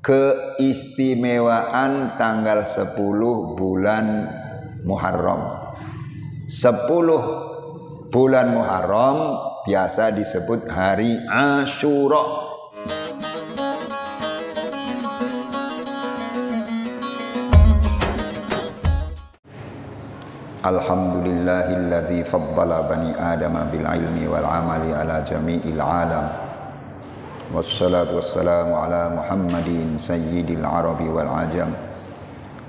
keistimewaan tanggal 10 bulan Muharram. 10 bulan Muharram biasa disebut hari Asyura. Alhamdulillahilladzi faddala bani Adam bil ilmi wal amali ala jami'il alam. والصلاة والسلام على محمد سيد العرب والعجم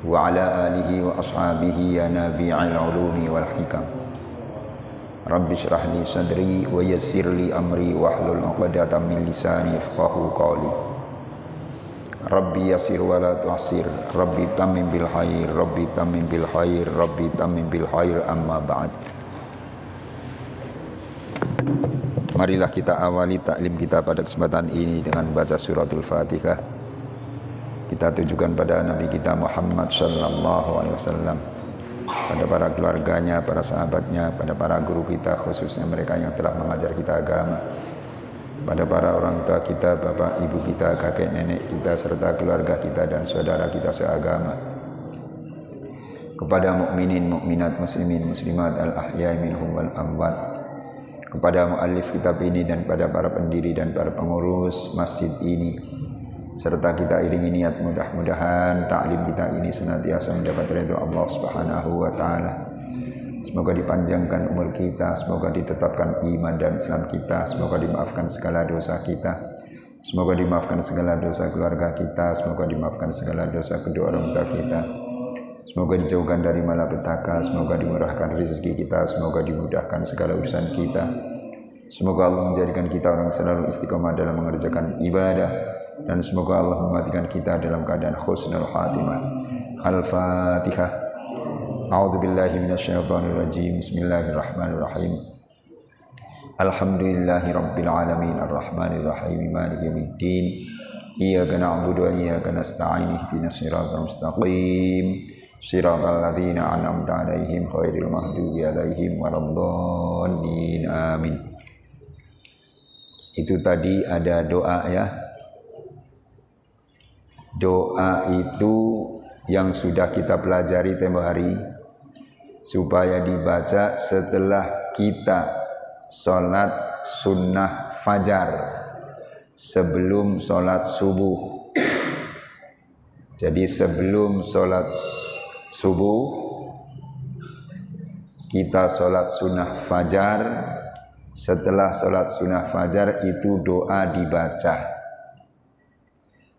وعلى آله وأصحابه نبيع العلوم والحكم. رب اشرح لي صدري ويسر لي أمري واحلل عقدة من لساني يفقه قولي. ربي يسر ولا تعسر. ربي تمم بالخير. ربي تمم بالخير. ربي تمم بالخير. أما بعد. Marilah kita awali taklim kita pada kesempatan ini dengan baca suratul Fatihah. Kita tujukan pada Nabi kita Muhammad sallallahu alaihi wasallam, pada para keluarganya, para sahabatnya, pada para guru kita khususnya mereka yang telah mengajar kita agama. Pada para orang tua kita, bapak, ibu kita, kakek, nenek kita serta keluarga kita dan saudara kita seagama. Kepada mukminin, mukminat, muslimin, muslimat al-ahya'i minhum wal amwat kepada muallif kitab ini dan kepada para pendiri dan para pengurus masjid ini serta kita iringi niat mudah-mudahan taklim kita ini senantiasa mendapat ridho Allah Subhanahu wa taala. Semoga dipanjangkan umur kita, semoga ditetapkan iman dan Islam kita, semoga dimaafkan segala dosa kita. Semoga dimaafkan segala dosa keluarga kita, semoga dimaafkan segala dosa kedua orang tua kita. Semoga dijauhkan dari malapetaka, semoga dimurahkan rezeki kita, semoga dimudahkan segala urusan kita. Semoga Allah menjadikan kita orang selalu istiqomah dalam mengerjakan ibadah dan semoga Allah mematikan kita dalam keadaan khusnul khatimah. Al-Fatihah. A'udzu billahi minasyaitonir rajim. Bismillahirrahmanirrahim. Alhamdulillahi rabbil alamin arrahmanir rahim maliki yaumiddin. Iyyaka na'budu wa iyyaka nasta'in ihdinas siratal mustaqim. Siratal ladzina an'amta 'alaihim ghairil maghdubi 'alaihim waladdallin. Amin. Itu tadi ada doa ya. Doa itu yang sudah kita pelajari tempo hari supaya dibaca setelah kita sholat sunnah fajar sebelum sholat subuh. Jadi sebelum sholat subuh kita sholat sunnah fajar. Setelah sholat sunnah fajar itu doa dibaca.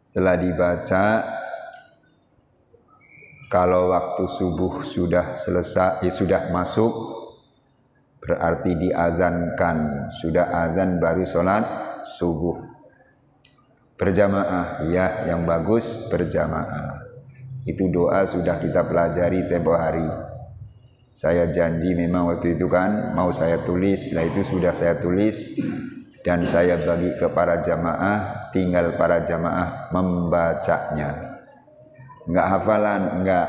Setelah dibaca kalau waktu subuh sudah selesai ya sudah masuk berarti diazankan. Sudah azan baru sholat subuh. Berjamaah iya yang bagus berjamaah itu doa sudah kita pelajari tempo hari. Saya janji memang waktu itu kan mau saya tulis, setelah itu sudah saya tulis dan saya bagi ke para jamaah, tinggal para jamaah membacanya. Enggak hafalan, enggak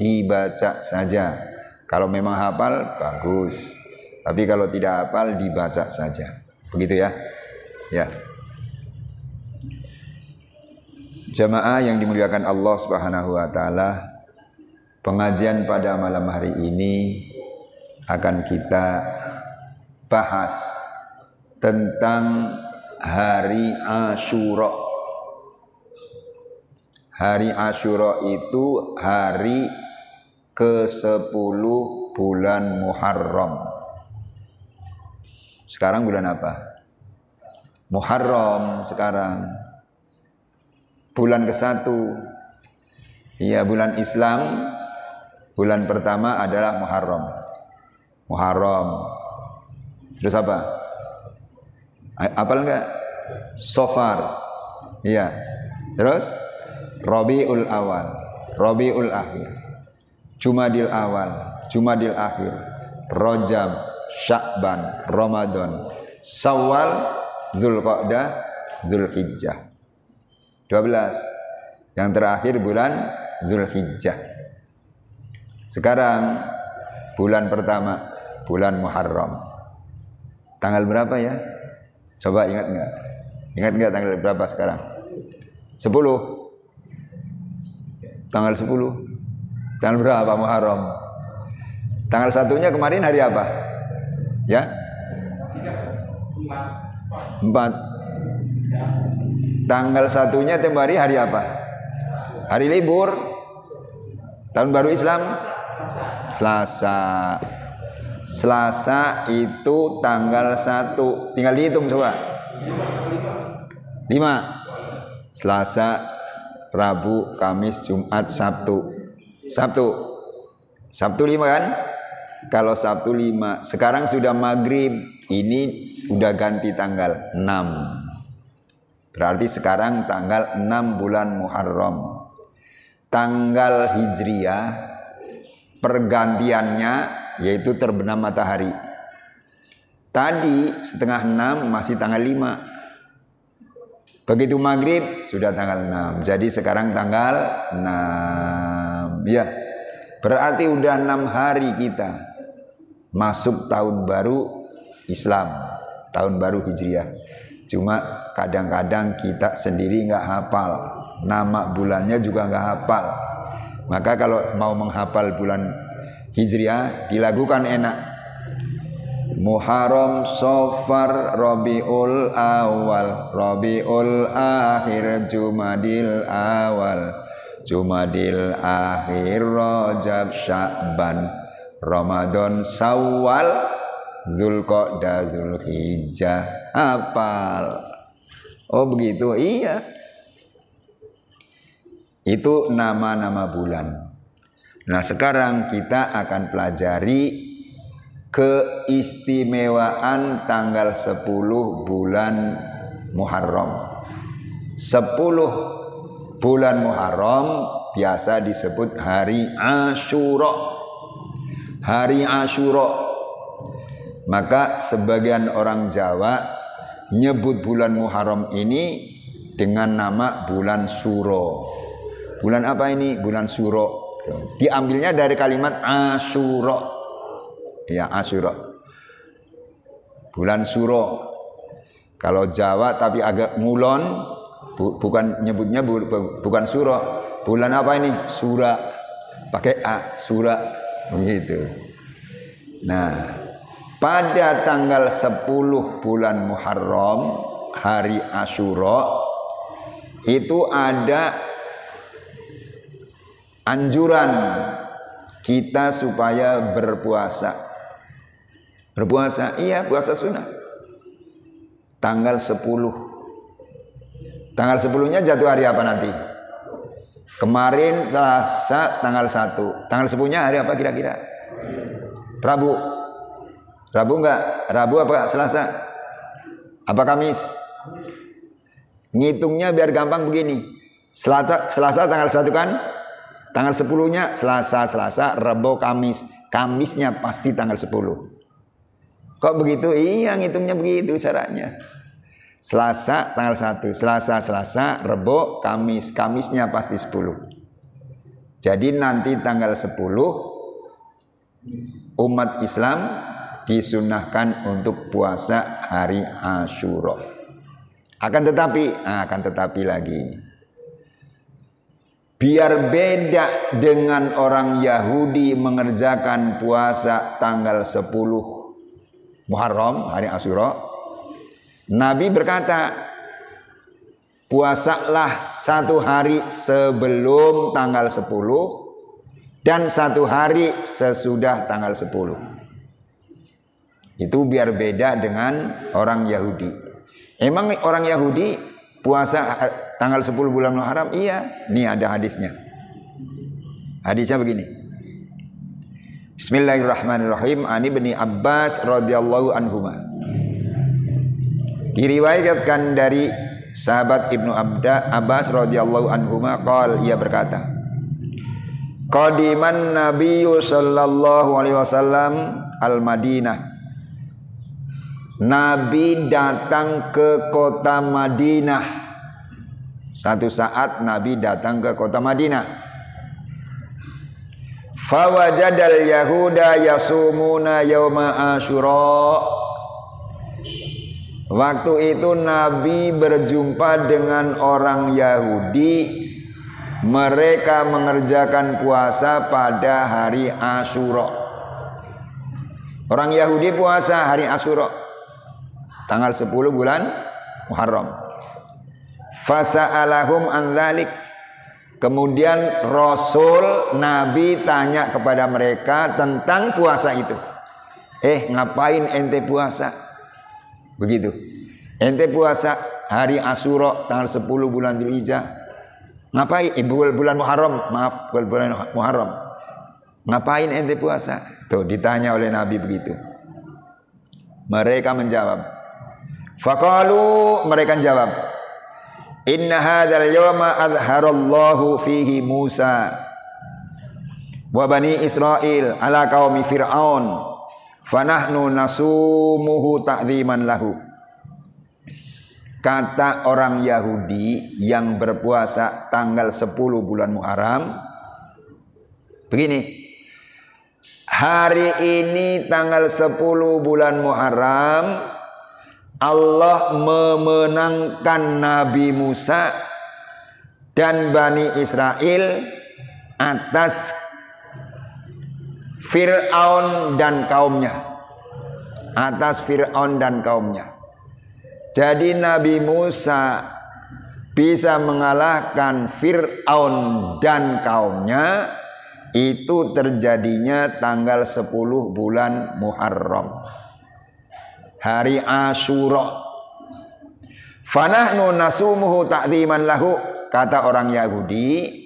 dibaca saja. Kalau memang hafal bagus. Tapi kalau tidak hafal dibaca saja. Begitu ya? Ya. Jamaah yang dimuliakan Allah Subhanahu wa taala, pengajian pada malam hari ini akan kita bahas tentang hari Asyura. Hari Asyura itu hari ke-10 bulan Muharram. Sekarang bulan apa? Muharram sekarang bulan ke satu. Ya bulan Islam bulan pertama adalah Muharram. Muharram. Terus apa? Apal enggak? Sofar. Iya. Terus Rabiul Awal, Rabiul Akhir, Jumadil Awal, Jumadil Akhir, Rojab, Syakban, Ramadan, Sawal, Zulqa'dah, Zulhijjah. 12. Yang terakhir bulan Zulhijjah. Sekarang bulan pertama, bulan Muharram. Tanggal berapa ya? Coba ingat nggak? Ingat nggak tanggal berapa sekarang? Tanggal 10. Tanggal berapa Muharram? Tanggal satunya kemarin hari apa? Ya? Empat. Tanggal satunya tempo hari hari apa? Hari libur. Tahun baru Islam? Selasa. Selasa itu tanggal satu. Tinggal dihitung coba. Lima. Selasa, Rabu, Kamis, Jumat, Sabtu. Sabtu. Sabtu lima kan? Kalau Sabtu lima. Sekarang sudah maghrib. Ini udah ganti tanggal enam. Berarti sekarang tanggal 6 bulan Muharram. Tanggal Hijriah pergantiannya yaitu terbenam matahari. Tadi setengah 6 masih tanggal 5. Begitu maghrib sudah tanggal 6. Jadi sekarang tanggal 6. Ya. Berarti udah 6 hari kita masuk tahun baru Islam. Tahun baru Hijriah. Cuma kadang-kadang kita sendiri nggak hafal. Nama bulannya juga nggak hafal. Maka kalau mau menghafal bulan Hijriah dilakukan enak. Muharram, Sofar, Rabiul Awal, Rabiul Akhir, Jumadil Awal, Jumadil Akhir, Rajab, Sya'ban, Ramadan, Sawal, Zulqa'dah, Zulhijjah, hafal. Oh begitu, iya. Itu nama-nama bulan. Nah sekarang kita akan pelajari keistimewaan tanggal 10 bulan Muharram. 10 bulan Muharram biasa disebut hari Ashura. Hari Ashura maka sebagian orang Jawa nyebut bulan Muharram ini dengan nama bulan Suro. Bulan apa ini? Bulan Suro. Diambilnya dari kalimat Asyura. Ya, Asyura. Bulan Suro. Kalau Jawa tapi agak ngulon, bu, bukan nyebutnya bu, bu, bukan Suro. Bulan apa ini? Sura. Pakai A, Sura. Begitu. Nah, pada tanggal 10 bulan Muharram hari Ashura itu ada anjuran kita supaya berpuasa. Berpuasa, iya puasa sunnah. Tanggal 10. Tanggal 10-nya jatuh hari apa nanti? Kemarin Selasa tanggal 1. Tanggal 10-nya hari apa kira-kira? Rabu. Rabu enggak? Rabu apa Selasa? Apa Kamis? Ngitungnya biar gampang begini. Selasa, Selasa tanggal 1 kan? Tanggal 10-nya Selasa, Selasa, Rabu, Kamis. Kamisnya pasti tanggal 10. Kok begitu? Iya, ngitungnya begitu caranya. Selasa tanggal 1, Selasa, Selasa, Rebo, Kamis. Kamisnya pasti 10. Jadi nanti tanggal 10 umat Islam disunahkan untuk puasa hari Ashura. Akan tetapi, ah, akan tetapi lagi. Biar beda dengan orang Yahudi mengerjakan puasa tanggal 10 Muharram, hari Ashura. Nabi berkata, puasalah satu hari sebelum tanggal 10 dan satu hari sesudah tanggal 10. Itu biar beda dengan orang Yahudi. Emang orang Yahudi puasa tanggal 10 bulan Muharram? Iya, ini ada hadisnya. Hadisnya begini. Bismillahirrahmanirrahim. Ani bin Abbas radhiyallahu anhuma. Diriwayatkan dari sahabat Ibnu Abda Abbas radhiyallahu anhuma qal ia berkata Qadiman Nabiyyu sallallahu alaihi wasallam al-Madinah Nabi datang ke kota Madinah. Satu saat Nabi datang ke kota Madinah. Fawajadal Yahuda yasumuna yawma Ashura. Waktu itu Nabi berjumpa dengan orang Yahudi mereka mengerjakan puasa pada hari Asyura. Orang Yahudi puasa hari Asyura. Tanggal 10 bulan Muharram. Fasa'alahum an dhalik. Kemudian Rasul Nabi tanya kepada mereka tentang puasa itu. Eh, ngapain ente puasa? Begitu. Ente puasa hari Asyura tanggal 10 bulan Dzulhijjah Ngapain? Eh, bulan Muharram, maaf, bulan Muharram. Ngapain ente puasa? Tuh ditanya oleh Nabi begitu. Mereka menjawab. Fakalu mereka jawab. Inna hadzal yawma adharallahu fihi Musa wa bani Israel ala qaumi Fir'aun fanahnu nasumuhu ta'ziman lahu. Kata orang Yahudi yang berpuasa tanggal 10 bulan Muharram begini. Hari ini tanggal 10 bulan Muharram Allah memenangkan Nabi Musa dan Bani Israel atas Fir'aun dan kaumnya. Atas Fir'aun dan kaumnya. Jadi Nabi Musa bisa mengalahkan Fir'aun dan kaumnya itu terjadinya tanggal 10 bulan Muharram. Hari Ashura. Fanahnu nasumuhu ta'ziman lahu kata orang Yahudi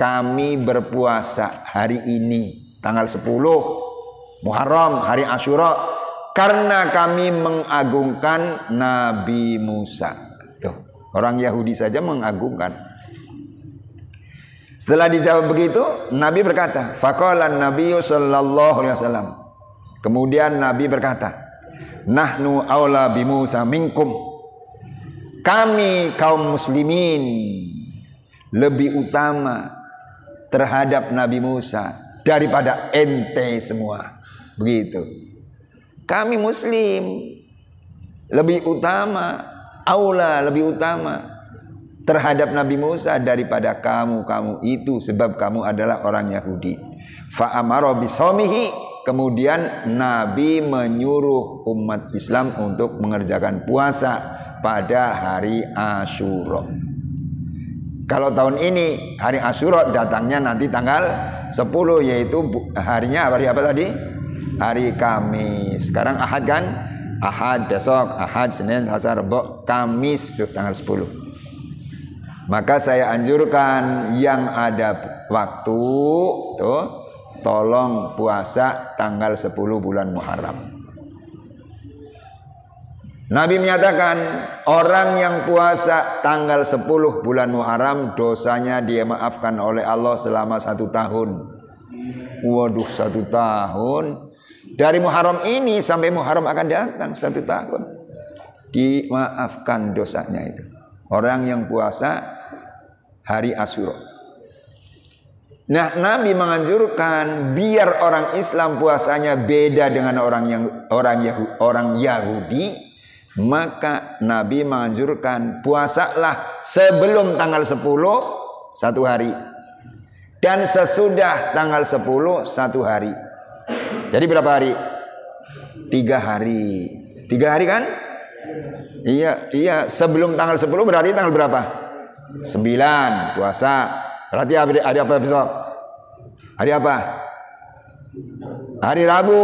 kami berpuasa hari ini tanggal 10 Muharram hari Ashura karena kami mengagungkan Nabi Musa. Tuh, orang Yahudi saja mengagungkan. Setelah dijawab begitu, Nabi berkata, "Faqala Nabi sallallahu alaihi wasallam." Kemudian Nabi berkata, "Nahnu aula bi Musa minkum." Kami kaum muslimin lebih utama terhadap Nabi Musa daripada ente semua. Begitu. Kami muslim lebih utama, aula lebih utama terhadap Nabi Musa daripada kamu-kamu itu sebab kamu adalah orang Yahudi. Fa amara kemudian Nabi menyuruh umat Islam untuk mengerjakan puasa pada hari Asyura. Kalau tahun ini hari Asyura datangnya nanti tanggal 10 yaitu harinya hari apa tadi? hari Kamis. Sekarang Ahad kan? Ahad besok, Ahad, Senin, Selasa, Rabu, Kamis tuh tanggal 10. Maka saya anjurkan yang ada waktu tuh tolong puasa tanggal 10 bulan Muharram. Nabi menyatakan orang yang puasa tanggal 10 bulan Muharram dosanya dia maafkan oleh Allah selama satu tahun. Waduh satu tahun dari Muharram ini sampai Muharram akan datang satu tahun. Dimaafkan dosanya itu. Orang yang puasa hari Asyura. Nah, Nabi menganjurkan biar orang Islam puasanya beda dengan orang yang orang Yahudi, orang Yahudi, maka Nabi menganjurkan puasalah sebelum tanggal 10 satu hari dan sesudah tanggal 10 satu hari. Jadi berapa hari? Tiga hari. Tiga hari kan? Iya, iya. Sebelum tanggal 10 berarti tanggal berapa? Sembilan puasa. Berarti hari, apa besok? Hari apa? Hari Rabu.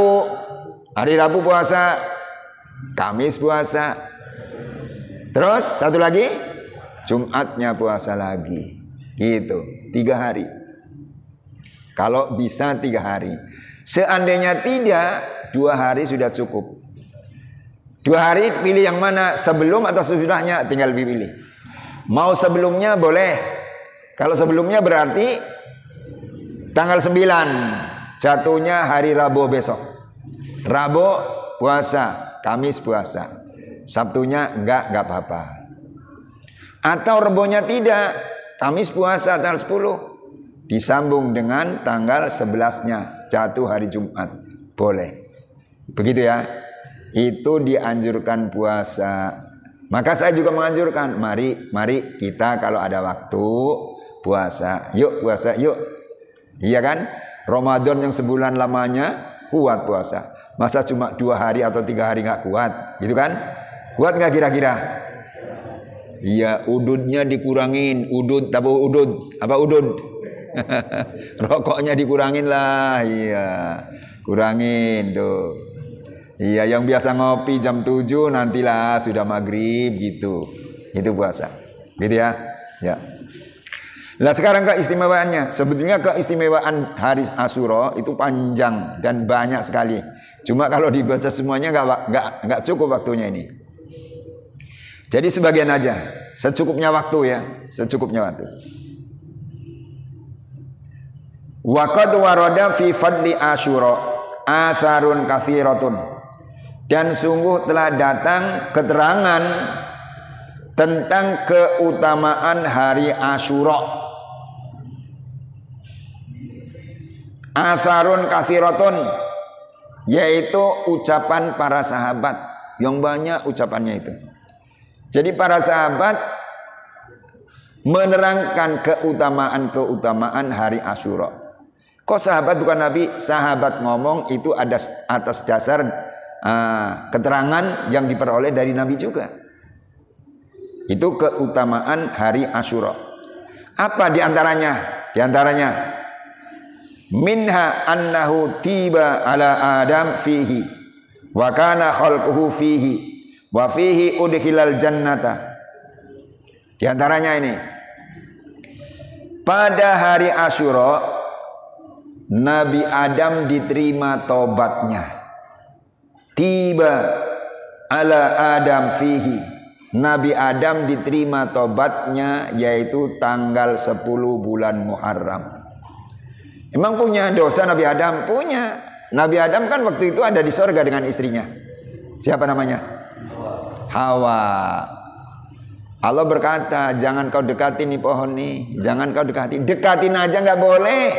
Hari Rabu puasa. Kamis puasa. Terus satu lagi Jumatnya puasa lagi. Gitu. Tiga hari. Kalau bisa tiga hari. Seandainya tidak, dua hari sudah cukup. Dua hari pilih yang mana sebelum atau sesudahnya tinggal pilih. Mau sebelumnya boleh. Kalau sebelumnya berarti tanggal 9 jatuhnya hari Rabu besok. Rabu puasa, Kamis puasa. Sabtunya enggak, enggak apa-apa. Atau rebonya tidak, Kamis puasa tanggal 10 disambung dengan tanggal 11-nya jatuh hari Jumat. Boleh. Begitu ya. itu dianjurkan puasa. Maka saya juga menganjurkan, mari mari kita kalau ada waktu puasa. Yuk puasa, yuk. Iya kan? Ramadan yang sebulan lamanya kuat puasa. Masa cuma dua hari atau tiga hari nggak kuat, gitu kan? Kuat nggak kira-kira? Iya, ududnya dikurangin, udud, apa udud, apa udud? Rokoknya dikurangin lah, iya, kurangin tuh. Iya, yang biasa ngopi jam 7 nantilah sudah maghrib gitu. Itu puasa. Gitu ya. Ya. Nah sekarang keistimewaannya, sebetulnya keistimewaan hari Asuro itu panjang dan banyak sekali. Cuma kalau dibaca semuanya nggak nggak nggak cukup waktunya ini. Jadi sebagian aja, secukupnya waktu ya, secukupnya waktu. Waqad warada fi fadli Asyura atharun kathiratun. Dan sungguh telah datang keterangan tentang keutamaan hari Asyura Asarun kasiratun yaitu ucapan para sahabat yang banyak ucapannya itu. Jadi para sahabat menerangkan keutamaan-keutamaan hari Asyura. Kok sahabat bukan Nabi? Sahabat ngomong itu ada atas dasar uh, keterangan yang diperoleh dari Nabi juga. Itu keutamaan hari Asyura. Apa di antaranya? Di antaranya minha annahu tiba ala adam fihi wa kana khalquhu fihi wa fihi udkhilal jannata. Di antaranya ini pada hari Asyura Nabi Adam diterima tobatnya tiba ala Adam fihi Nabi Adam diterima tobatnya yaitu tanggal 10 bulan Muharram Emang punya dosa Nabi Adam? Punya. Nabi Adam kan waktu itu ada di sorga dengan istrinya. Siapa namanya? Hawa. Allah berkata, jangan kau dekati nih pohon nih, jangan kau dekati, dekatin aja nggak boleh,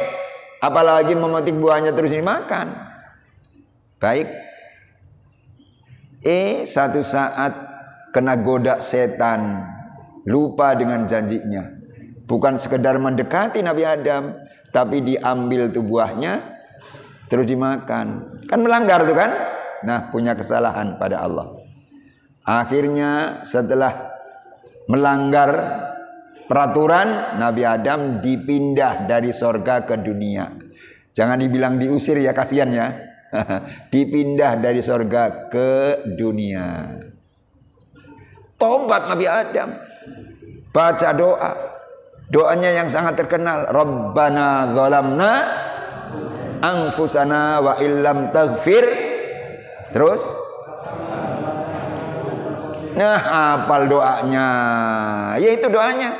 apalagi memetik buahnya terus dimakan. Baik. Eh, satu saat kena goda setan, lupa dengan janjinya. Bukan sekedar mendekati Nabi Adam, tapi diambil tuh buahnya terus dimakan. Kan melanggar tuh kan? Nah, punya kesalahan pada Allah. Akhirnya setelah melanggar peraturan Nabi Adam dipindah dari sorga ke dunia. Jangan dibilang diusir ya kasihan ya. dipindah dari sorga ke dunia. Tobat Nabi Adam. Baca doa. Doanya yang sangat terkenal, Rabbana zalamna anfusana wa illam taghfir. Terus Nah, hafal doanya. Yaitu doanya.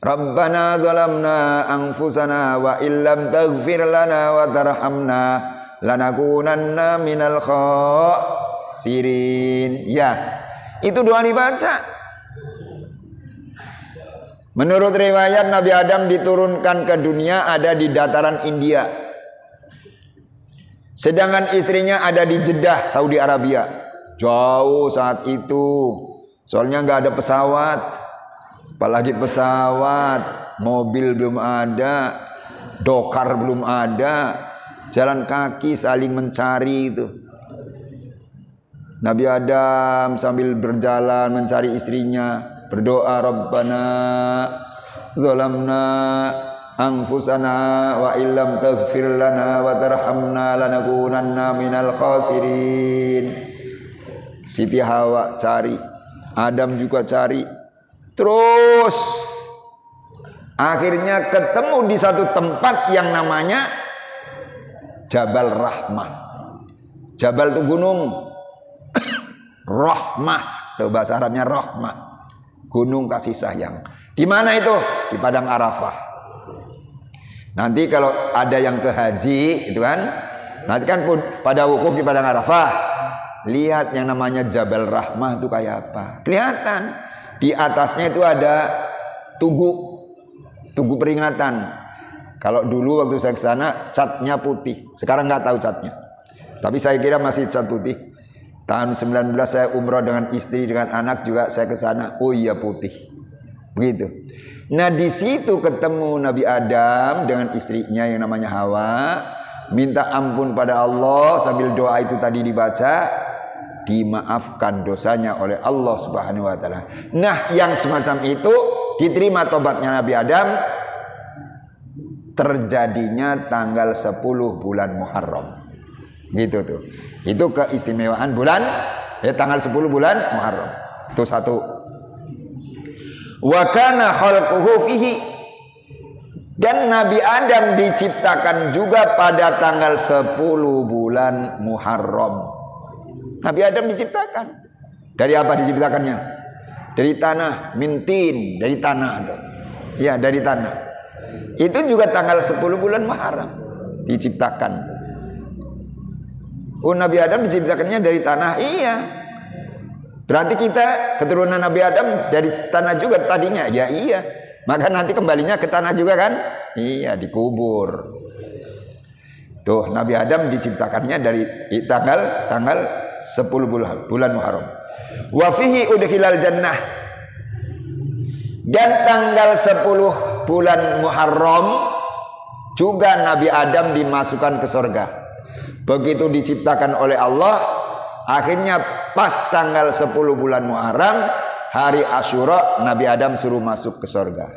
Rabbana zalamna anfusana wa illam taghfir lana wa tarhamna lanakunanna minal khasirin. Ya. Itu doa dibaca. Menurut riwayat Nabi Adam diturunkan ke dunia ada di dataran India. Sedangkan istrinya ada di Jeddah, Saudi Arabia. Jauh saat itu. Soalnya nggak ada pesawat. Apalagi pesawat, mobil belum ada, dokar belum ada, jalan kaki saling mencari itu. Nabi Adam sambil berjalan mencari istrinya, berdoa Rabbana zalamna anfusana wa illam taghfir lana wa tarhamna lanakunanna minal khasirin. Siti Hawa cari Adam juga cari terus. Akhirnya ketemu di satu tempat yang namanya Jabal Rahmah. Jabal itu gunung. Rahmah itu bahasa Arabnya Rahmah Gunung kasih sayang. Di mana itu? Di Padang Arafah. Nanti kalau ada yang ke haji, itu kan, nanti kan pun pada wukuf di Padang Arafah, lihat yang namanya Jabal Rahmah itu kayak apa. Kelihatan di atasnya itu ada tugu, tugu peringatan. Kalau dulu waktu saya ke sana catnya putih, sekarang nggak tahu catnya. Tapi saya kira masih cat putih. Tahun 19 saya umroh dengan istri dengan anak juga saya ke sana. Oh iya putih. Begitu. Nah di situ ketemu Nabi Adam dengan istrinya yang namanya Hawa, minta ampun pada Allah sambil doa itu tadi dibaca, dimaafkan dosanya oleh Allah Subhanahu wa taala. Nah, yang semacam itu diterima tobatnya Nabi Adam terjadinya tanggal 10 bulan Muharram. Gitu tuh. Itu keistimewaan bulan ya tanggal 10 bulan Muharram. Itu satu. Wa kana khalquhu fihi dan Nabi Adam diciptakan juga pada tanggal 10 bulan Muharram. Nabi Adam diciptakan. Dari apa diciptakannya? Dari tanah, mintin, dari tanah itu. Ya, dari tanah. Itu juga tanggal 10 bulan Muharram diciptakan. Oh, Nabi Adam diciptakannya dari tanah. Iya, Berarti kita keturunan Nabi Adam dari tanah juga tadinya. Ya iya. Maka nanti kembalinya ke tanah juga kan? Iya, dikubur. Tuh, Nabi Adam diciptakannya dari tanggal tanggal 10 bulan bulan Muharram. Wa fihi udkhilal jannah. Dan tanggal 10 bulan Muharram juga Nabi Adam dimasukkan ke surga. Begitu diciptakan oleh Allah, akhirnya Pas tanggal 10 bulan Muharram hari Ashura Nabi Adam suruh masuk ke sorga.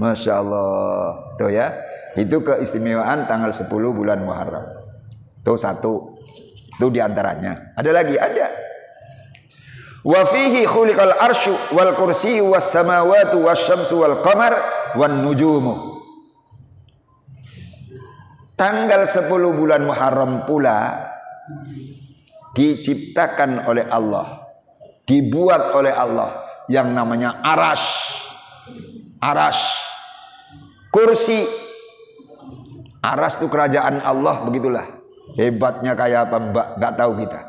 Masya Allah. Tuh ya. Itu keistimewaan tanggal 10 bulan Muharram. Tuh satu. Itu di antaranya. Ada lagi? Ada. Wa fihi khuliqal arsyu wal kursi was samawati was syamsu wal qamar wan nujumu. Tanggal 10 bulan Muharram pula diciptakan oleh Allah, dibuat oleh Allah yang namanya aras, aras, kursi, aras itu kerajaan Allah begitulah. Hebatnya kayak apa mbak? Gak tahu kita.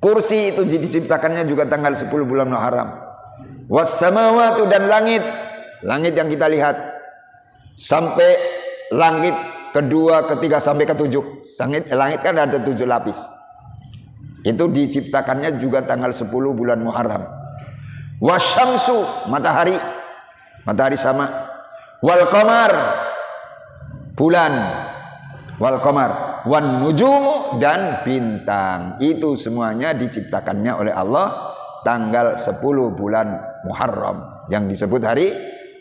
Kursi itu diciptakannya juga tanggal 10 bulan Muharram. Wassamawatu dan langit, langit yang kita lihat sampai langit kedua, ketiga sampai ketujuh. Langit, langit kan ada tujuh lapis. Itu diciptakannya juga tanggal 10 bulan Muharram. Wasyamsu matahari. Matahari sama. Wal bulan. Wal qamar dan bintang. Itu semuanya diciptakannya oleh Allah tanggal 10 bulan Muharram yang disebut hari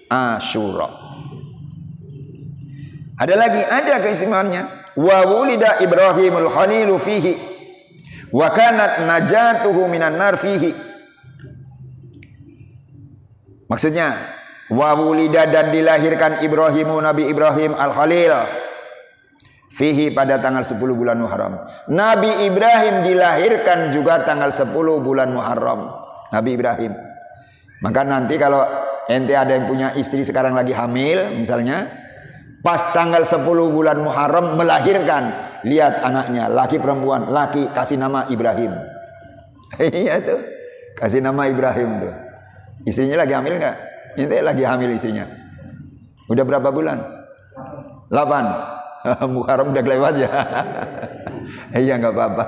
Ashura. Ada lagi ada keistimewaannya. Wa wulida Ibrahimul Khalilu fihi. Wa kanat najatuhu minan nar fihi. Maksudnya wa wulida dan dilahirkan Ibrahimu Nabi Ibrahim Al-Khalil fihi pada tanggal 10 bulan Muharram. Nabi Ibrahim dilahirkan juga tanggal 10 bulan Muharram. Nabi Ibrahim. Maka nanti kalau ente ada yang punya istri sekarang lagi hamil misalnya pas tanggal 10 bulan Muharram melahirkan lihat anaknya, laki perempuan, laki kasih nama Ibrahim. Iya tuh, kasih nama Ibrahim tuh. Istrinya lagi hamil nggak? Ini lagi hamil istrinya. Udah berapa bulan? 8 Muharram udah kelewat ya. Iya nggak apa-apa.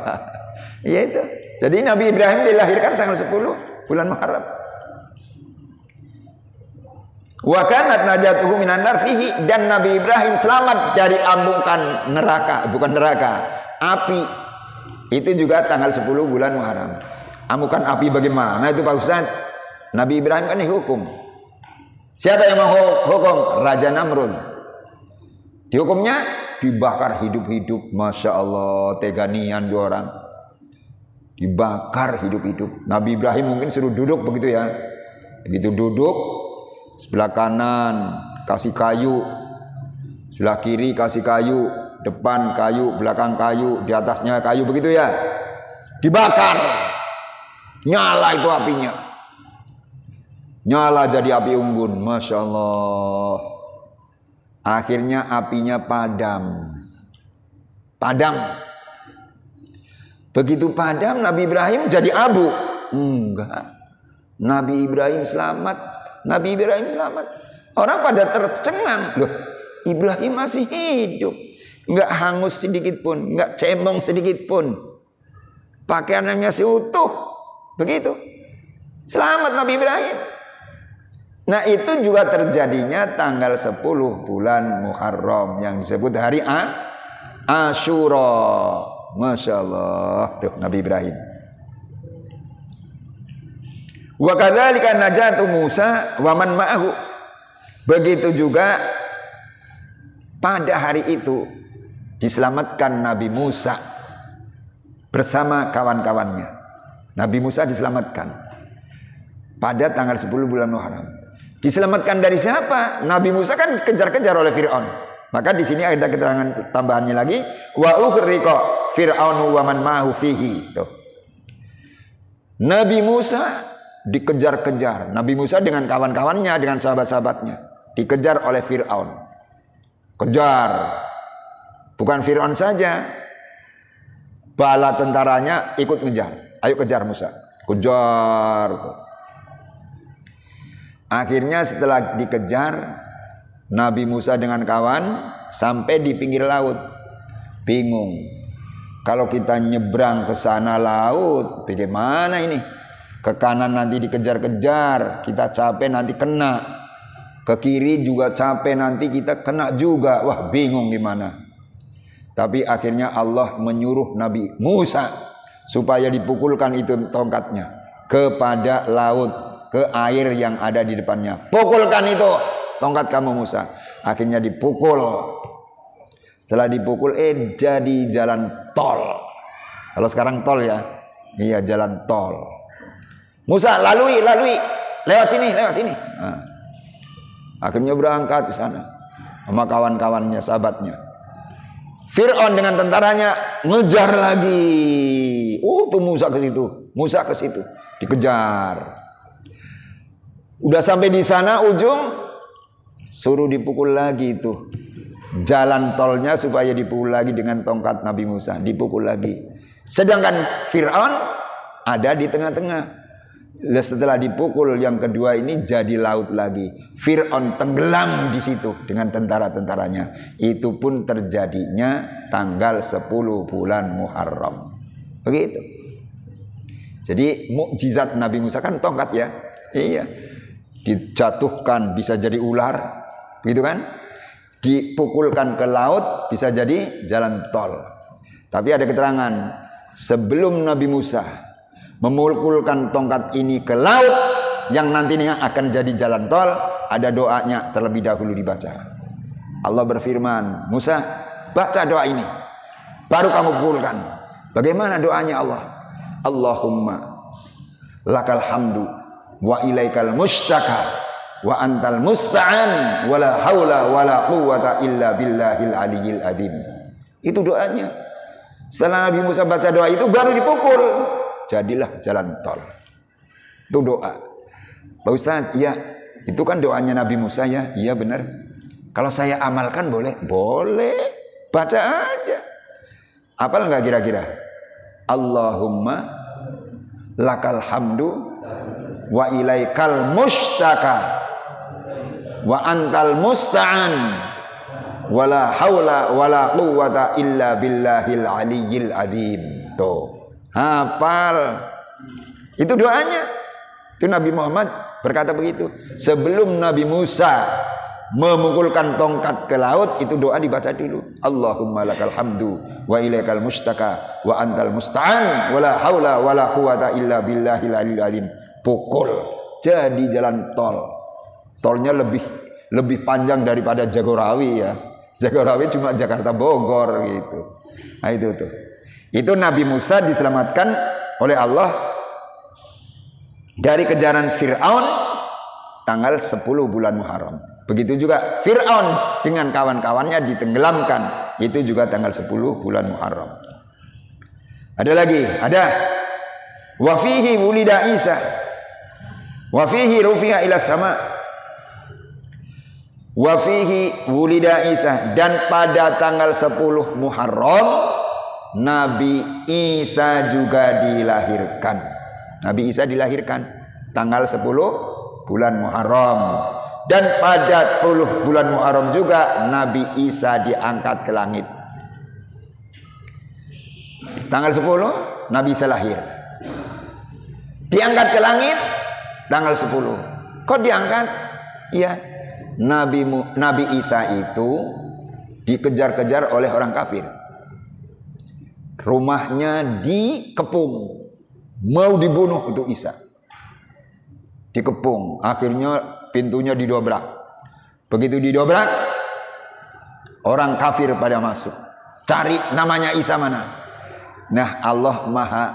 Iya itu. Jadi Nabi Ibrahim dilahirkan tanggal 10 bulan Muharram. Wa kanat najatuhu minan nar fihi dan Nabi Ibrahim selamat dari ambukan neraka, bukan neraka, api. Itu juga tanggal 10 bulan Muharram. Amukan api bagaimana itu Pak Ustaz? Nabi Ibrahim kan dihukum. Siapa yang mau hukum? Raja Namrud. Dihukumnya dibakar hidup-hidup. Masya Allah, teganian dua orang. Dibakar hidup-hidup. Nabi Ibrahim mungkin suruh duduk begitu ya. Begitu duduk, sebelah kanan kasih kayu, sebelah kiri kasih kayu, depan kayu, belakang kayu, di atasnya kayu begitu ya. Dibakar. Nyala itu apinya. Nyala jadi api unggun, masya Allah. Akhirnya apinya padam. Padam. Begitu padam Nabi Ibrahim jadi abu. Enggak. Nabi Ibrahim selamat Nabi Ibrahim selamat. Orang pada tercengang. Loh, Ibrahim masih hidup. Enggak hangus sedikit pun, enggak cemong sedikit pun. Pakaiannya masih utuh. Begitu. Selamat Nabi Ibrahim. Nah itu juga terjadinya tanggal 10 bulan Muharram yang disebut hari A, Ashura. Masya Allah. Tuh Nabi Ibrahim. Wa kadzalika najatu Musa wa man ma'ahu. Begitu juga pada hari itu diselamatkan Nabi Musa bersama kawan-kawannya. Nabi Musa diselamatkan pada tanggal 10 bulan Muharram. Diselamatkan dari siapa? Nabi Musa kan kejar-kejar oleh Firaun. Maka di sini ada keterangan tambahannya lagi wa ukhriqa fir'aunu wa man ma'hu fihi. Tuh. Nabi Musa dikejar-kejar. Nabi Musa dengan kawan-kawannya, dengan sahabat-sahabatnya dikejar oleh Firaun. Kejar, Bukan Fir'aun saja. Bala tentaranya ikut ngejar. Ayo kejar Musa. Kejar. Akhirnya setelah dikejar, Nabi Musa dengan kawan sampai di pinggir laut. Bingung. Kalau kita nyebrang ke sana laut, bagaimana ini? Ke kanan nanti dikejar-kejar, kita capek nanti kena. Ke kiri juga capek nanti kita kena juga. Wah, bingung gimana? Tapi akhirnya Allah menyuruh Nabi Musa supaya dipukulkan itu tongkatnya kepada laut, ke air yang ada di depannya. Pukulkan itu tongkat kamu Musa. Akhirnya dipukul. Setelah dipukul eh jadi jalan tol. Kalau sekarang tol ya. Iya jalan tol. Musa lalui, lalui. Lewat sini, lewat sini. Nah. Akhirnya berangkat di sana sama kawan-kawannya, sahabatnya. Fir'aun dengan tentaranya ngejar lagi. Oh, tuh Musa ke situ, Musa ke situ, dikejar. Udah sampai di sana ujung, suruh dipukul lagi itu. Jalan tolnya supaya dipukul lagi dengan tongkat Nabi Musa, dipukul lagi. Sedangkan Fir'aun ada di tengah-tengah. Setelah dipukul yang kedua ini jadi laut lagi. Fir'aun tenggelam di situ dengan tentara-tentaranya. Itu pun terjadinya tanggal 10 bulan Muharram. Begitu. Jadi mukjizat Nabi Musa kan tongkat ya. Iya. Dijatuhkan bisa jadi ular. Begitu kan? Dipukulkan ke laut bisa jadi jalan tol. Tapi ada keterangan sebelum Nabi Musa memukulkan tongkat ini ke laut yang nantinya akan jadi jalan tol. Ada doanya terlebih dahulu dibaca. Allah berfirman Musa baca doa ini. Baru kamu pukulkan bagaimana doanya Allah? Allahumma lakal hamdu wa ilaikal mustaka wa antal musta'an wala haula wala quwata illa billahil aliyil adim itu doanya. Setelah Nabi Musa baca doa itu baru dipukul jadilah jalan tol. Itu doa. Pak Ustaz, ya itu kan doanya Nabi Musa ya, iya benar. Kalau saya amalkan boleh? Boleh. Baca aja. Apal nggak kira-kira? Allahumma lakal hamdu wa ilaikal mustaka wa antal musta'an wala haula wala quwwata illa billahil aliyyil adzim. Tuh. Hafal. Itu doanya. Itu Nabi Muhammad berkata begitu. Sebelum Nabi Musa memukulkan tongkat ke laut itu doa dibaca dulu. Allahumma lakal hamdu wa ilaikal mustaka wa antal musta'an wala haula wala quwata illa billahil alim. Pukul jadi jalan tol. Tolnya lebih lebih panjang daripada Jagorawi ya. Jagorawi cuma Jakarta Bogor gitu. Nah itu tuh. Itu Nabi Musa diselamatkan oleh Allah dari kejaran Fir'aun tanggal 10 bulan Muharram. Begitu juga Fir'aun dengan kawan-kawannya ditenggelamkan. Itu juga tanggal 10 bulan Muharram. Ada lagi, ada wafihi wulida Isa wafihi rufiha ila sama wafihi wulida Isa dan pada tanggal 10 Muharram Nabi Isa juga dilahirkan. Nabi Isa dilahirkan tanggal 10 bulan Muharram. Dan pada 10 bulan Muharram juga Nabi Isa diangkat ke langit. Tanggal 10 Nabi Isa lahir. Diangkat ke langit tanggal 10. Kok diangkat? Iya. Nabi Nabi Isa itu dikejar-kejar oleh orang kafir. Rumahnya dikepung. Mau dibunuh untuk Isa. Dikepung. Akhirnya pintunya didobrak. Begitu didobrak, orang kafir pada masuk. Cari namanya Isa mana? Nah, Allah Maha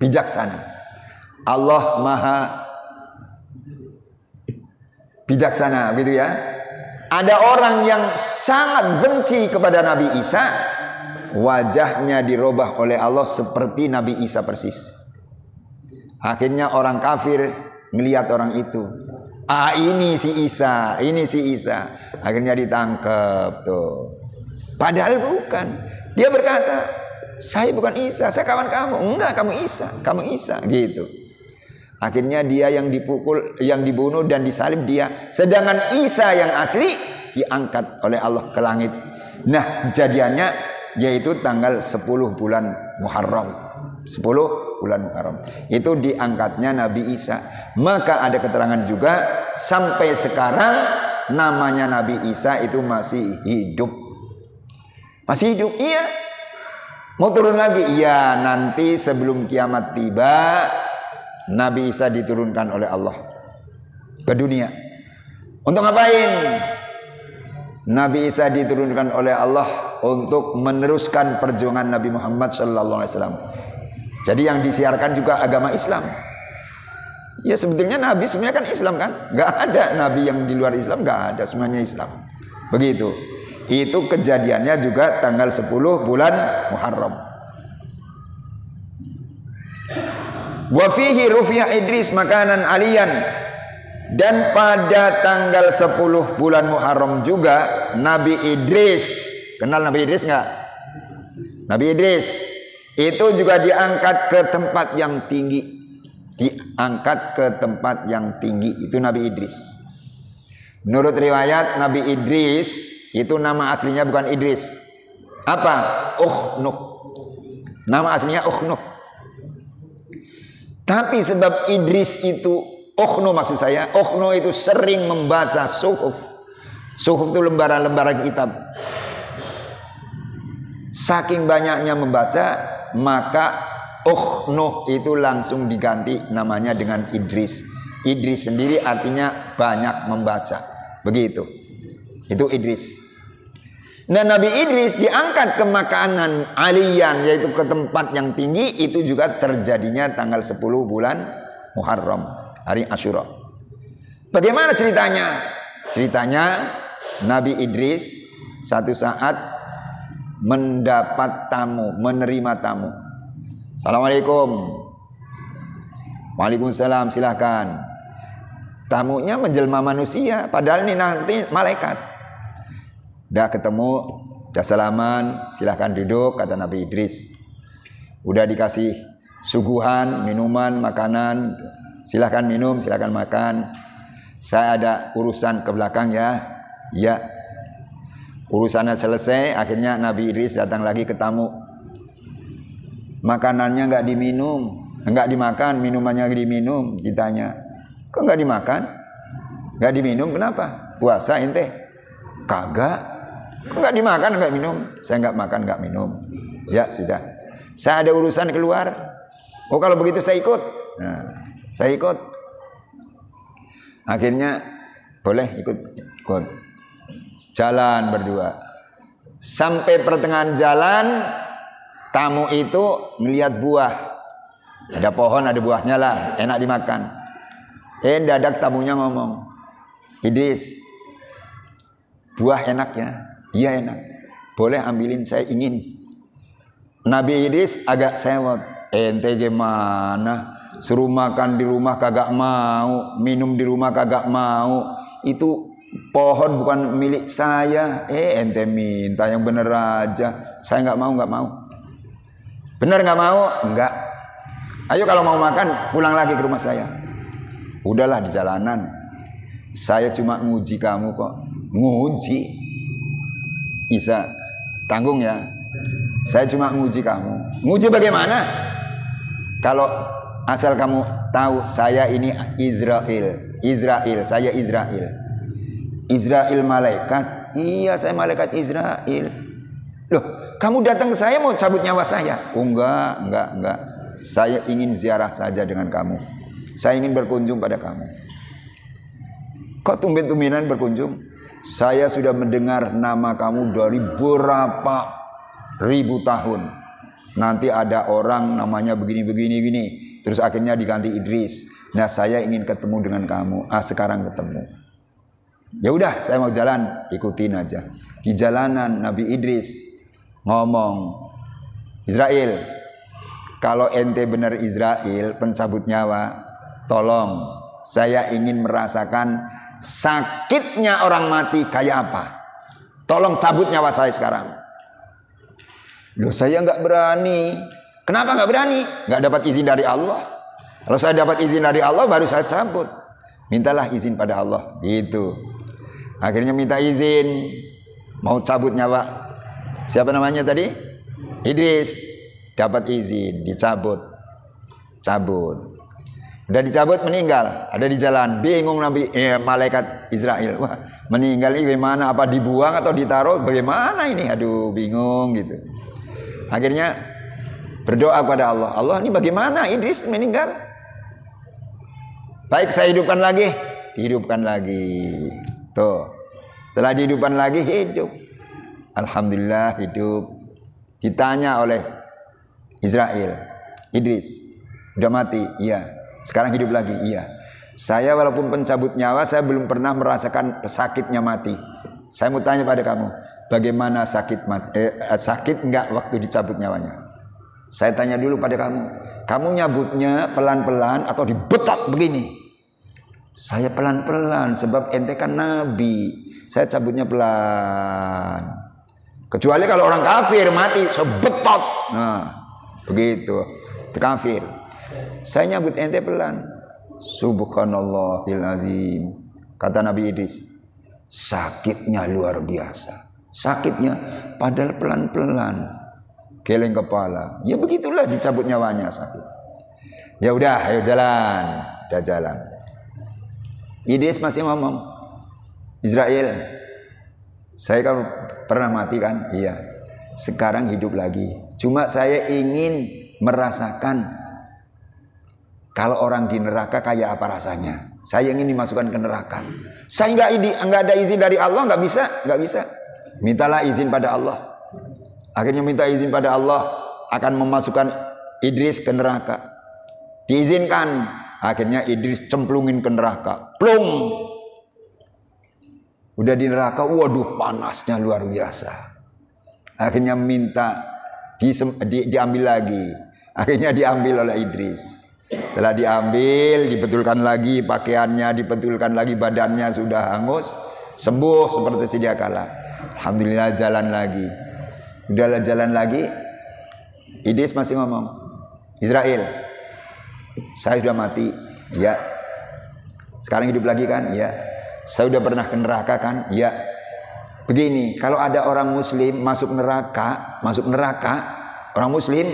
bijaksana. Allah Maha bijaksana gitu ya. Ada orang yang sangat benci kepada Nabi Isa, wajahnya dirubah oleh Allah seperti Nabi Isa persis. Akhirnya orang kafir melihat orang itu. Ah ini si Isa, ini si Isa. Akhirnya ditangkap tuh. Padahal bukan. Dia berkata, saya bukan Isa, saya kawan kamu. Enggak, kamu Isa, kamu Isa gitu. Akhirnya dia yang dipukul, yang dibunuh dan disalib dia. Sedangkan Isa yang asli diangkat oleh Allah ke langit. Nah, jadiannya yaitu tanggal 10 bulan Muharram. 10 bulan Muharram. Itu diangkatnya Nabi Isa. Maka ada keterangan juga sampai sekarang namanya Nabi Isa itu masih hidup. Masih hidup? Iya. Mau turun lagi? Iya, nanti sebelum kiamat tiba Nabi Isa diturunkan oleh Allah ke dunia. Untuk ngapain? Nabi Isa diturunkan oleh Allah untuk meneruskan perjuangan Nabi Muhammad sallallahu alaihi wasallam. Jadi yang disiarkan juga agama Islam. Ya sebetulnya Nabi semuanya kan Islam kan? Gak ada Nabi yang di luar Islam, gak ada semuanya Islam. Begitu. Itu kejadiannya juga tanggal 10 bulan Muharram. Wa fihi rufi'a Idris makanan alian. Dan pada tanggal 10 bulan Muharram juga Nabi Idris, kenal Nabi Idris enggak? Nabi Idris itu juga diangkat ke tempat yang tinggi. Diangkat ke tempat yang tinggi itu Nabi Idris. Menurut riwayat Nabi Idris itu nama aslinya bukan Idris. Apa? Uhnuh. Nama aslinya Uhnuh. Tapi sebab Idris itu Okhno maksud saya Okhno itu sering membaca suhuf. Suhuf itu lembaran-lembaran kitab. Saking banyaknya membaca Maka Okhno itu langsung diganti namanya dengan Idris. Idris sendiri artinya banyak membaca. Begitu. Itu Idris. Nah Nabi Idris diangkat ke makanan alian yaitu ke tempat yang tinggi itu juga terjadinya tanggal 10 bulan Muharram hari Ashura. Bagaimana ceritanya? Ceritanya Nabi Idris satu saat mendapat tamu, menerima tamu. Assalamualaikum. Waalaikumsalam, silahkan. Tamunya menjelma manusia, padahal ini nanti malaikat. Udah ketemu, udah salaman, silahkan duduk, kata Nabi Idris. Udah dikasih suguhan, minuman, makanan, silahkan minum, silahkan makan. Saya ada urusan ke belakang ya. Ya. Urusannya selesai, akhirnya Nabi Idris datang lagi ke tamu. Makanannya nggak diminum, nggak dimakan, minumannya diminum, ditanya. Kok nggak dimakan? Nggak diminum, kenapa? Puasa ente? Kagak. Kok nggak dimakan, nggak minum? Saya nggak makan, nggak minum. Ya sudah. Saya ada urusan keluar. Oh kalau begitu saya ikut. Nah, saya ikut. Akhirnya boleh ikut ikut. Jalan berdua. Sampai pertengahan jalan, tamu itu melihat buah. Ada pohon, ada buahnya lah, enak dimakan. Eh, dadak tamunya ngomong, Idris, buah enaknya. Iya enak. Boleh ambilin saya ingin. Nabi Idris agak sewot. Ente gimana? Suruh makan di rumah kagak mau, minum di rumah kagak mau. Itu pohon bukan milik saya. Eh ente minta yang bener aja. Saya nggak mau, nggak mau. Bener nggak mau? Enggak. Ayo kalau mau makan pulang lagi ke rumah saya. Udahlah di jalanan. Saya cuma nguji kamu kok. Nguji. Isa tanggung ya Saya cuma nguji kamu. Nguji bagaimana? Kalau asal kamu tahu saya ini Israel. Israel, saya Israel. Israel malaikat. Iya, saya malaikat Israel. Loh, kamu datang ke saya mau cabut nyawa saya? Oh, enggak, enggak, enggak. Saya ingin ziarah saja dengan kamu. Saya ingin berkunjung pada kamu. Kok tumben-tumbenan berkunjung? Saya sudah mendengar nama kamu dari berapa ribu tahun. Nanti ada orang namanya begini-begini gini. Terus akhirnya diganti Idris. Nah, saya ingin ketemu dengan kamu. Ah, sekarang ketemu. Ya udah, saya mau jalan, ikutin aja. Di jalanan Nabi Idris ngomong, Israel, kalau ente benar Israel pencabut nyawa, tolong saya ingin merasakan sakitnya orang mati kayak apa. Tolong cabut nyawa saya sekarang. Loh saya nggak berani. Kenapa nggak berani? Nggak dapat izin dari Allah. Kalau saya dapat izin dari Allah baru saya cabut. Mintalah izin pada Allah. Gitu. Akhirnya minta izin. Mau cabut nyawa. Siapa namanya tadi? Idris. Dapat izin. Dicabut. Cabut. Udah dicabut meninggal, ada di jalan, bingung Nabi eh, malaikat Israel. Wah, meninggal ini gimana? Apa dibuang atau ditaruh? Bagaimana ini? Aduh, bingung gitu. Akhirnya berdoa kepada Allah. Allah ini bagaimana Idris meninggal? Baik saya hidupkan lagi. Dihidupkan lagi. Tuh. Setelah dihidupkan lagi hidup. Alhamdulillah hidup. Ditanya oleh Israel. Idris. Udah mati? Iya. Sekarang hidup lagi? Iya. Saya walaupun pencabut nyawa, saya belum pernah merasakan sakitnya mati. Saya mau tanya pada kamu, Bagaimana sakit mati, eh, sakit enggak waktu dicabut nyawanya? Saya tanya dulu pada kamu. Kamu nyabutnya pelan-pelan atau dibetot begini? Saya pelan-pelan sebab ente kan nabi. Saya cabutnya pelan. Kecuali kalau orang kafir mati sebetot. Nah, begitu. Itu kafir. Saya nyabut ente pelan. Subhanallahil azim. Kata Nabi Idris, sakitnya luar biasa. Sakitnya padahal pelan-pelan. Geleng kepala. Ya begitulah dicabut nyawanya sakit. Ya udah, ayo jalan. Udah jalan. Idris masih ngomong. Israel, saya kan pernah mati kan? Iya. Sekarang hidup lagi. Cuma saya ingin merasakan kalau orang di neraka kayak apa rasanya. Saya ingin dimasukkan ke neraka. Saya nggak ada izin dari Allah, nggak bisa, nggak bisa. Mintalah izin pada Allah. Akhirnya minta izin pada Allah akan memasukkan Idris ke neraka. Diizinkan. Akhirnya Idris cemplungin ke neraka. Plung. Udah di neraka, waduh panasnya luar biasa. Akhirnya minta di, di, diambil lagi. Akhirnya diambil oleh Idris. Setelah diambil, dibetulkan lagi pakaiannya, dibetulkan lagi badannya sudah hangus, sembuh seperti sedia kala. Alhamdulillah jalan lagi. Udahlah jalan lagi. Idris masih ngomong. Israel. Saya sudah mati. Ya. Sekarang hidup lagi kan? Ya. Saya sudah pernah ke neraka kan? Ya. Begini, kalau ada orang muslim masuk neraka, masuk neraka, orang muslim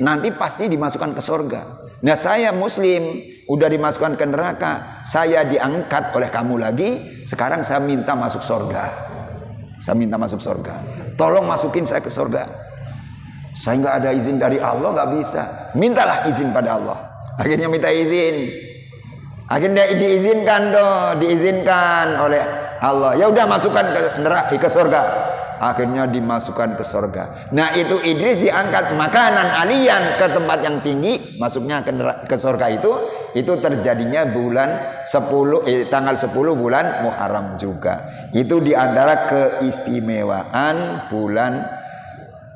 nanti pasti dimasukkan ke surga. Nah saya muslim udah dimasukkan ke neraka, saya diangkat oleh kamu lagi, sekarang saya minta masuk surga. Saya minta masuk surga. Tolong masukin saya ke surga. Saya nggak ada izin dari Allah, nggak bisa. Mintalah izin pada Allah. Akhirnya minta izin. Akhirnya diizinkan doh, diizinkan oleh Allah. Ya udah masukkan ke neraka ke surga. Akhirnya dimasukkan ke surga. Nah itu Idris diangkat makanan alian ke tempat yang tinggi, masuknya ke ke surga itu itu terjadinya bulan 10 eh, tanggal 10 bulan Muharram juga. Itu di antara keistimewaan bulan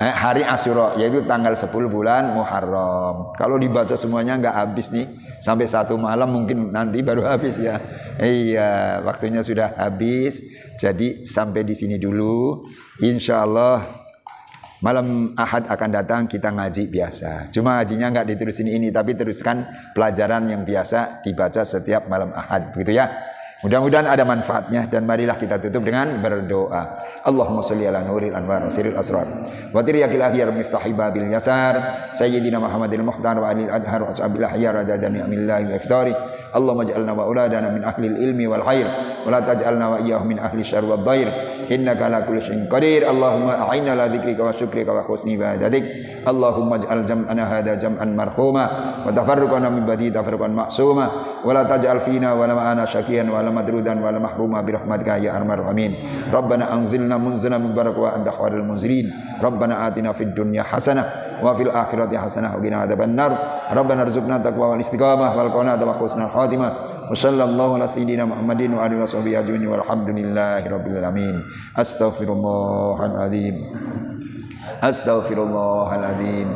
eh, hari Asyura yaitu tanggal 10 bulan Muharram. Kalau dibaca semuanya nggak habis nih sampai satu malam mungkin nanti baru habis ya. Iya, waktunya sudah habis. Jadi sampai di sini dulu. Insya Allah Malam Ahad akan datang kita ngaji biasa. Cuma ngajinya nggak diterusin ini, tapi teruskan pelajaran yang biasa dibaca setiap malam Ahad, begitu ya. Mudah-mudahan ada manfaatnya dan marilah kita tutup dengan berdoa. Allahumma sholli ala nuril anwar wa sirril asrar. Wa tiryakil ahyar miftahi babil yasar. Sayyidina Muhammadil muhtar wa alil adhar wa ashabil ahyar adada ni'amillahi wa iftari. Allahumma ja'alna wa uladana min ahli ilmi wal khair. Wa la taj'alna wa iyyahum min ahli syarr wad dhair. إنك على كل شيء قدير. اللهم أعنا على ذكرك وشكرك وحسن عبادتك. اللهم اجعل جمعنا هذا جمعا مرحوما. وتفرقنا من بدي تفرقا معصوما. ولا تجعل فينا ولا معنا شكيا ولا مدرودا ولا محروما برحمتك يا أرحم الراحمين. ربنا أنزلنا منزلا مبارك وأنت خير المنزلين. ربنا آتنا في الدنيا حسنة وفي الآخرة حسنة وقنا عذاب النار. ربنا ارزقنا التقوى والاستقامة. والقناة وحسن الخاتمة وصلى الله على سيدنا محمد وعلى آله وصحبه أجمعين والحمد لله رب العالمين. أستغفر الله العظيم. أستغفر الله العظيم.